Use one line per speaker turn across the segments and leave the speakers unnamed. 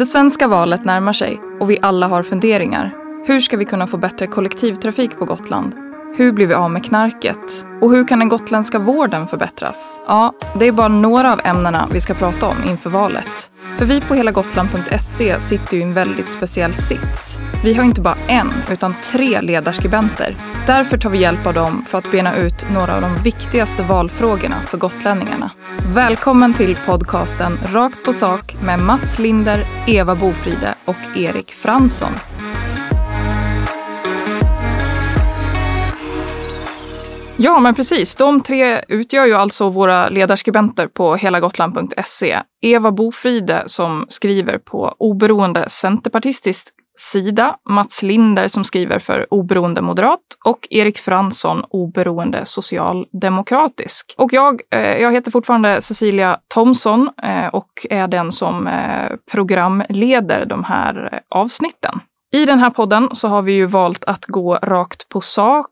Det svenska valet närmar sig och vi alla har funderingar. Hur ska vi kunna få bättre kollektivtrafik på Gotland? Hur blir vi av med knarket? Och hur kan den gotländska vården förbättras? Ja, det är bara några av ämnena vi ska prata om inför valet. För vi på helagotland.se sitter ju i en väldigt speciell sits. Vi har inte bara en, utan tre ledarskribenter. Därför tar vi hjälp av dem för att bena ut några av de viktigaste valfrågorna för gotlänningarna. Välkommen till podcasten Rakt på sak med Mats Linder, Eva Bofride och Erik Fransson. Ja, men precis. De tre utgör ju alltså våra ledarskribenter på helagotland.se. Eva Bofride som skriver på oberoende centerpartistisk sida, Mats Linder som skriver för Oberoende Moderat och Erik Fransson, Oberoende Socialdemokratisk. Och jag, eh, jag heter fortfarande Cecilia Thomsson eh, och är den som eh, programleder de här eh, avsnitten. I den här podden så har vi ju valt att gå rakt på sak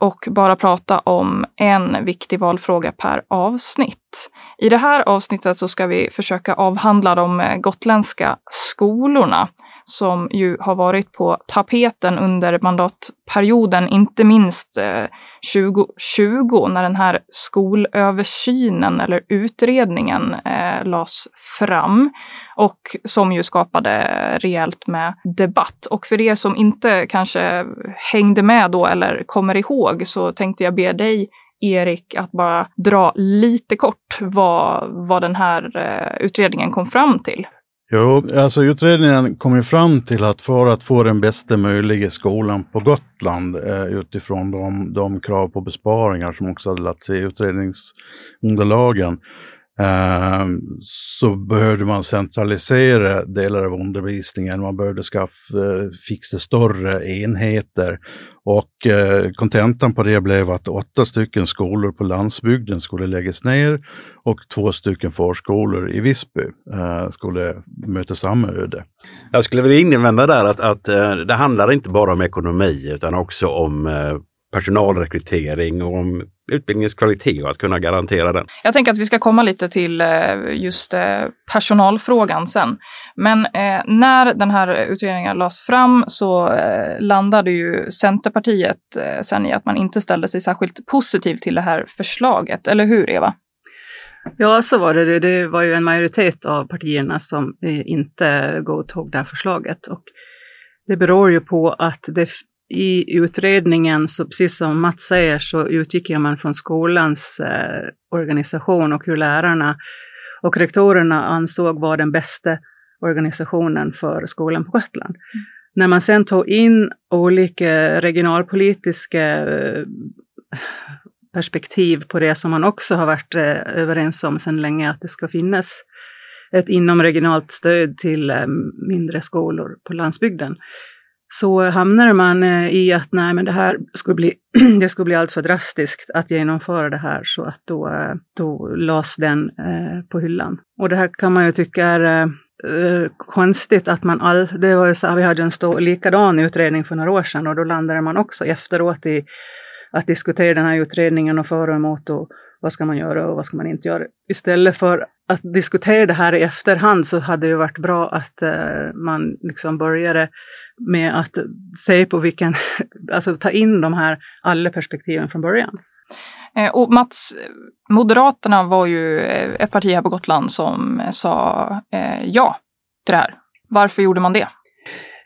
och bara prata om en viktig valfråga per avsnitt. I det här avsnittet så ska vi försöka avhandla de eh, gotländska skolorna som ju har varit på tapeten under mandatperioden, inte minst eh, 2020 när den här skolöversynen eller utredningen eh, lades fram och som ju skapade rejält med debatt. Och för er som inte kanske hängde med då eller kommer ihåg så tänkte jag be dig Erik att bara dra lite kort vad, vad den här eh, utredningen kom fram till.
Jo, alltså utredningen kom ju fram till att för att få den bästa möjliga skolan på Gotland eh, utifrån de, de, krav på besparingar som också hade lagts i utredningsunderlagen Ehm, så behövde man centralisera delar av undervisningen. Man behövde skaffa, fixa större enheter och eh, kontentan på det blev att åtta stycken skolor på landsbygden skulle läggas ner och två stycken förskolor i Visby eh, skulle möta samma öde.
Jag skulle vilja invända där att, att eh, det handlar inte bara om ekonomi utan också om personalrekrytering och om utbildningens kvalitet och att kunna garantera den.
Jag tänker att vi ska komma lite till eh, just eh, personalfrågan sen. Men eh, när den här utredningen lades fram så landade ju Centerpartiet sen i att man inte ställde sig särskilt positiv till det här förslaget, eller hur Eva?
Ja, så var det. Det var ju en majoritet av partierna som inte godtog det här förslaget. Och det beror ju på att det i utredningen, så precis som Mats säger, så utgick man från skolans eh, organisation och hur lärarna och rektorerna ansåg var den bästa organisationen för skolan på Gotland. Mm. När man sen tog in olika regionalpolitiska eh, perspektiv på det som man också har varit eh, överens om sedan länge, att det ska finnas ett inomregionalt stöd till eh, mindre skolor på landsbygden så hamnar man eh, i att nej, men det här skulle bli, det skulle bli allt för drastiskt att genomföra det här så att då, eh, då lades den eh, på hyllan. Och det här kan man ju tycka är konstigt att man all, det var ju så, vi hade en stor, likadan utredning för några år sedan och då landade man också efteråt i att diskutera den här utredningen och för och emot och vad ska man göra och vad ska man inte göra. Istället för att diskutera det här i efterhand så hade det ju varit bra att uh, man liksom började med att se på vilken, alltså ta in de här alla perspektiven från början.
Eh, och Mats, Moderaterna var ju eh, ett parti här på Gotland som sa eh, ja till det här. Varför gjorde man det?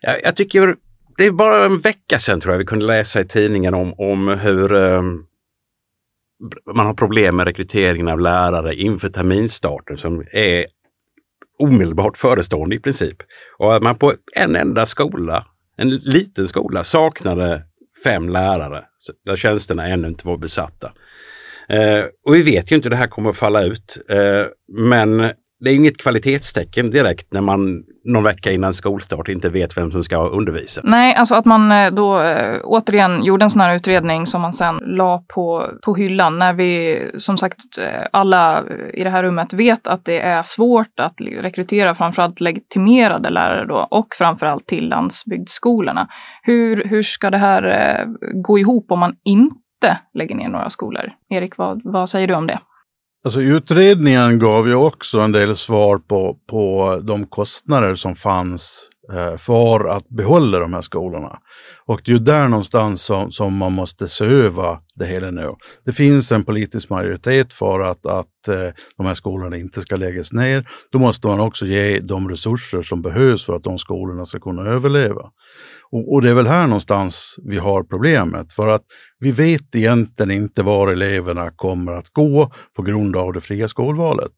Jag, jag tycker det är bara en vecka sedan tror jag vi kunde läsa i tidningen om, om hur um, man har problem med rekryteringen av lärare inför terminstarten som är omedelbart förestående i princip. Och att man på en enda skola, en liten skola, saknade fem lärare där tjänsterna ännu inte var besatta. Eh, och vi vet ju inte hur det här kommer att falla ut. Eh, men det är inget kvalitetstecken direkt när man någon vecka innan skolstart inte vet vem som ska undervisa.
Nej, alltså att man eh, då eh, återigen gjorde en sån här utredning som man sen la på, på hyllan när vi som sagt eh, alla i det här rummet vet att det är svårt att rekrytera framförallt legitimerade lärare då och framförallt till landsbygdsskolorna. Hur, hur ska det här gå ihop om man inte lägger ner några skolor? Erik, vad, vad säger du om det?
Alltså utredningen gav ju också en del svar på, på de kostnader som fanns Eh, för att behålla de här skolorna. Och det är ju där någonstans som, som man måste se över det hela nu. Det finns en politisk majoritet för att, att eh, de här skolorna inte ska läggas ner. Då måste man också ge de resurser som behövs för att de skolorna ska kunna överleva. Och, och, det är väl här någonstans vi har problemet, för att vi vet egentligen inte var eleverna kommer att gå på grund av det fria skolvalet.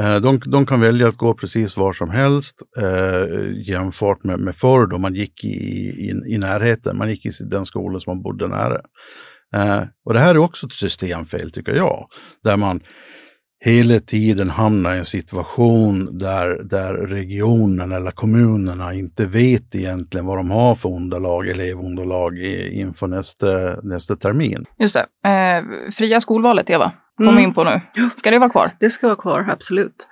Eh, de, de, kan välja att gå precis var som helst eh, jämfört med, med förr då man gick i, i, i närheten, man gick i den skolan som man bodde nära. Eh, och det här är också ett systemfel tycker jag, där man hela tiden hamnar i en situation där, där regionen eller kommunerna inte vet egentligen vad de har för underlag, elevunderlag inför nästa, nästa termin.
Just det. Eh, fria skolvalet, Eva, kom mm. in på nu. Ska det vara kvar?
Det ska vara kvar, absolut.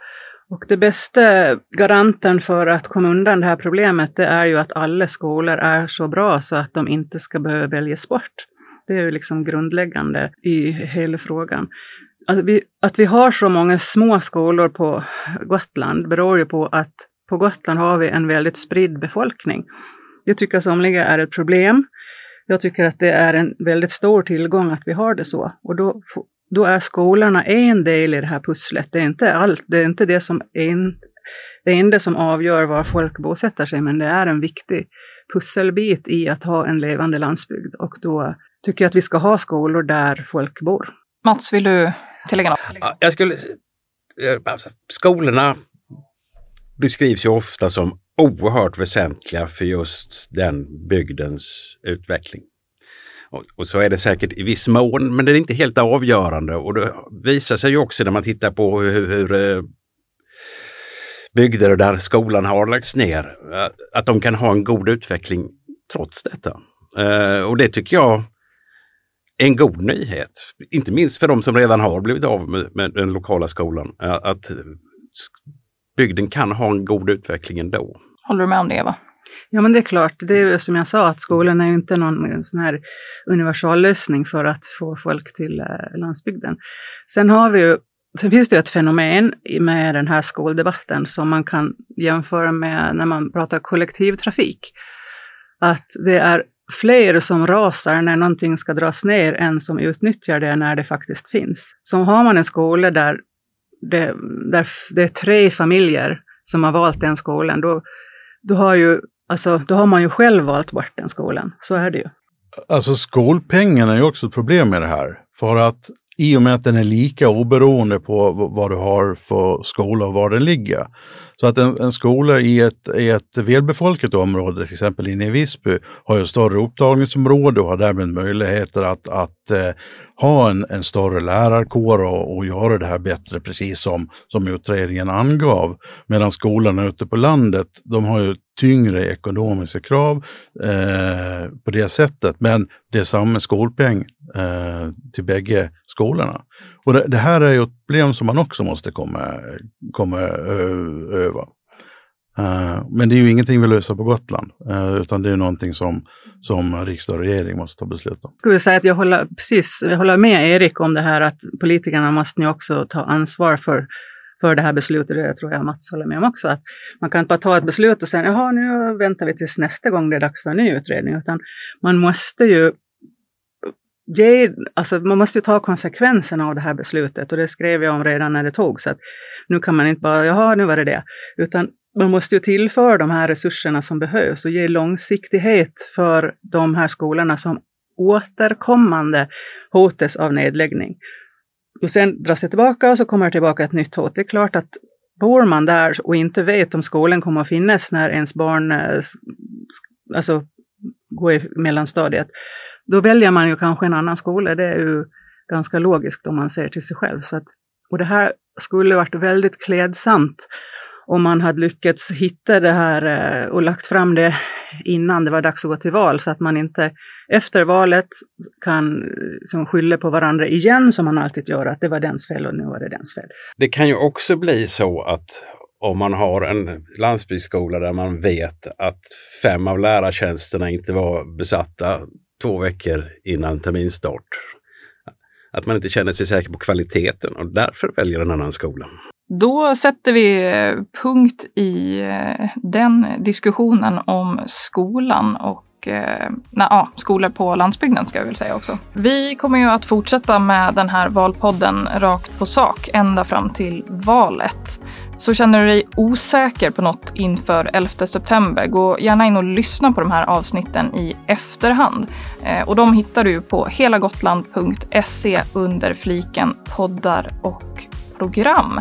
Och det bästa garanten för att komma undan det här problemet, det är ju att alla skolor är så bra så att de inte ska behöva väljas bort. Det är ju liksom grundläggande i hela frågan att vi, att vi har så många små skolor på Gotland beror ju på att på Gotland har vi en väldigt spridd befolkning. Det tycker somliga är ett problem. Jag tycker att det är en väldigt stor tillgång att vi har det så. Och då, då är skolorna en del i det här pusslet. Det är inte allt, det är inte det som en, det enda som avgör var folk bosätter sig, men det är en viktig pusselbit i att ha en levande landsbygd. Och då tycker jag att vi ska ha skolor där folk bor.
Mats, vill du tillägga något?
Jag skulle... Alltså, skolorna beskrivs ju ofta som oerhört väsentliga för just den bygdens utveckling. Och, och, så är det säkert i viss mån, men det är inte helt avgörande. Och det visar sig ju också när man tittar på hur, hur eh, bygder där skolan har lagts ner, att de kan ha en god utveckling trots detta. Uh, och det tycker jag är en god nyhet. Inte minst för de som redan har blivit av med, med den lokala skolan. Eh, att bygden kan ha en god utveckling ändå.
Håller du med om det Eva?
Ja men det är klart, det är som jag sa att skolan är inte någon eh, sån här universallösning för att få folk till eh, landsbygden. Sen har vi ju Sen finns det ett fenomen med den här skoldebatten som man kan jämföra med när man pratar kollektivtrafik. Att det är fler som rasar när någonting ska dras ner än som utnyttjar det när det faktiskt finns. Så har man en skola där det, där det är tre familjer som har valt den skolan, då, då, har ju, alltså, då har man ju själv valt bort den skolan. Så är det ju.
Alltså skolpengen är ju också ett problem med det här. För att i och med att den är lika oberoende på vad du har för skola och var den ligger. Så att en, en skola i ett, i ett välbefolkat område, till exempel inne i Visby, har ju större upptagningsområde och har därmed möjligheter att, att eh, ha en, en större lärarkår och, och göra det här bättre, precis som, som utredningen angav. Medan skolorna ute på landet, de har ju tyngre ekonomiska krav eh, på det sättet. Men det är samma skolpeng eh, till bägge skolorna. Och det, det, här är ju ett problem som man också måste komma, komma över. Uh, men det är ju ingenting vi löser på Gotland, uh, utan det är någonting som, som riksdag och regering måste ta beslut om.
Jag skulle säga att jag håller, precis, jag håller med Erik om det här att politikerna måste nu också ta ansvar för, för det här beslutet. Det tror jag Mats håller med om också. Att man kan inte bara ta ett beslut och säga jaha, nu väntar vi tills nästa gång det är dags för en ny utredning. Utan man måste ju ge, alltså man måste ju ta konsekvenserna av det här beslutet och det skrev jag om redan när det togs. Att nu kan man inte bara, jaha, nu var det det. Utan man måste ju tillföra de här resurserna som behövs och ge långsiktighet för de här skolorna som återkommande hotas av nedläggning. Och sen dras det tillbaka och så kommer det tillbaka ett nytt hot. Det är klart att bor man där och inte vet om skolan kommer att finnas när ens barn eh, alltså, går i mellanstadiet, då väljer man ju kanske en annan skola. Det är ju ganska logiskt om man ser till sig själv. Så att, och det här skulle varit väldigt klädsamt om man hade lyckats hitta det här eh, och lagt fram det innan det var dags att gå till val så att man inte efter valet kan eh, som skylla på varandra igen som man alltid gör, att det var dens fel och nu var det dens fel.
Det kan ju också bli så att om man har en landsbygdsskola där man vet att fem av lärartjänsterna inte var besatta två veckor innan terminstart. att man inte känner sig säker på kvaliteten och därför väljer en annan skola.
Då sätter vi eh, punkt i eh, den diskussionen om skolan och eh, na, ja, skolor på landsbygden ska jag väl säga också. Vi kommer ju att fortsätta med den här valpodden rakt på sak ända fram till valet. Så känner du dig osäker på något inför 11 september, gå gärna in och lyssna på de här avsnitten i efterhand. Och de hittar du på helagotland.se under fliken poddar och program.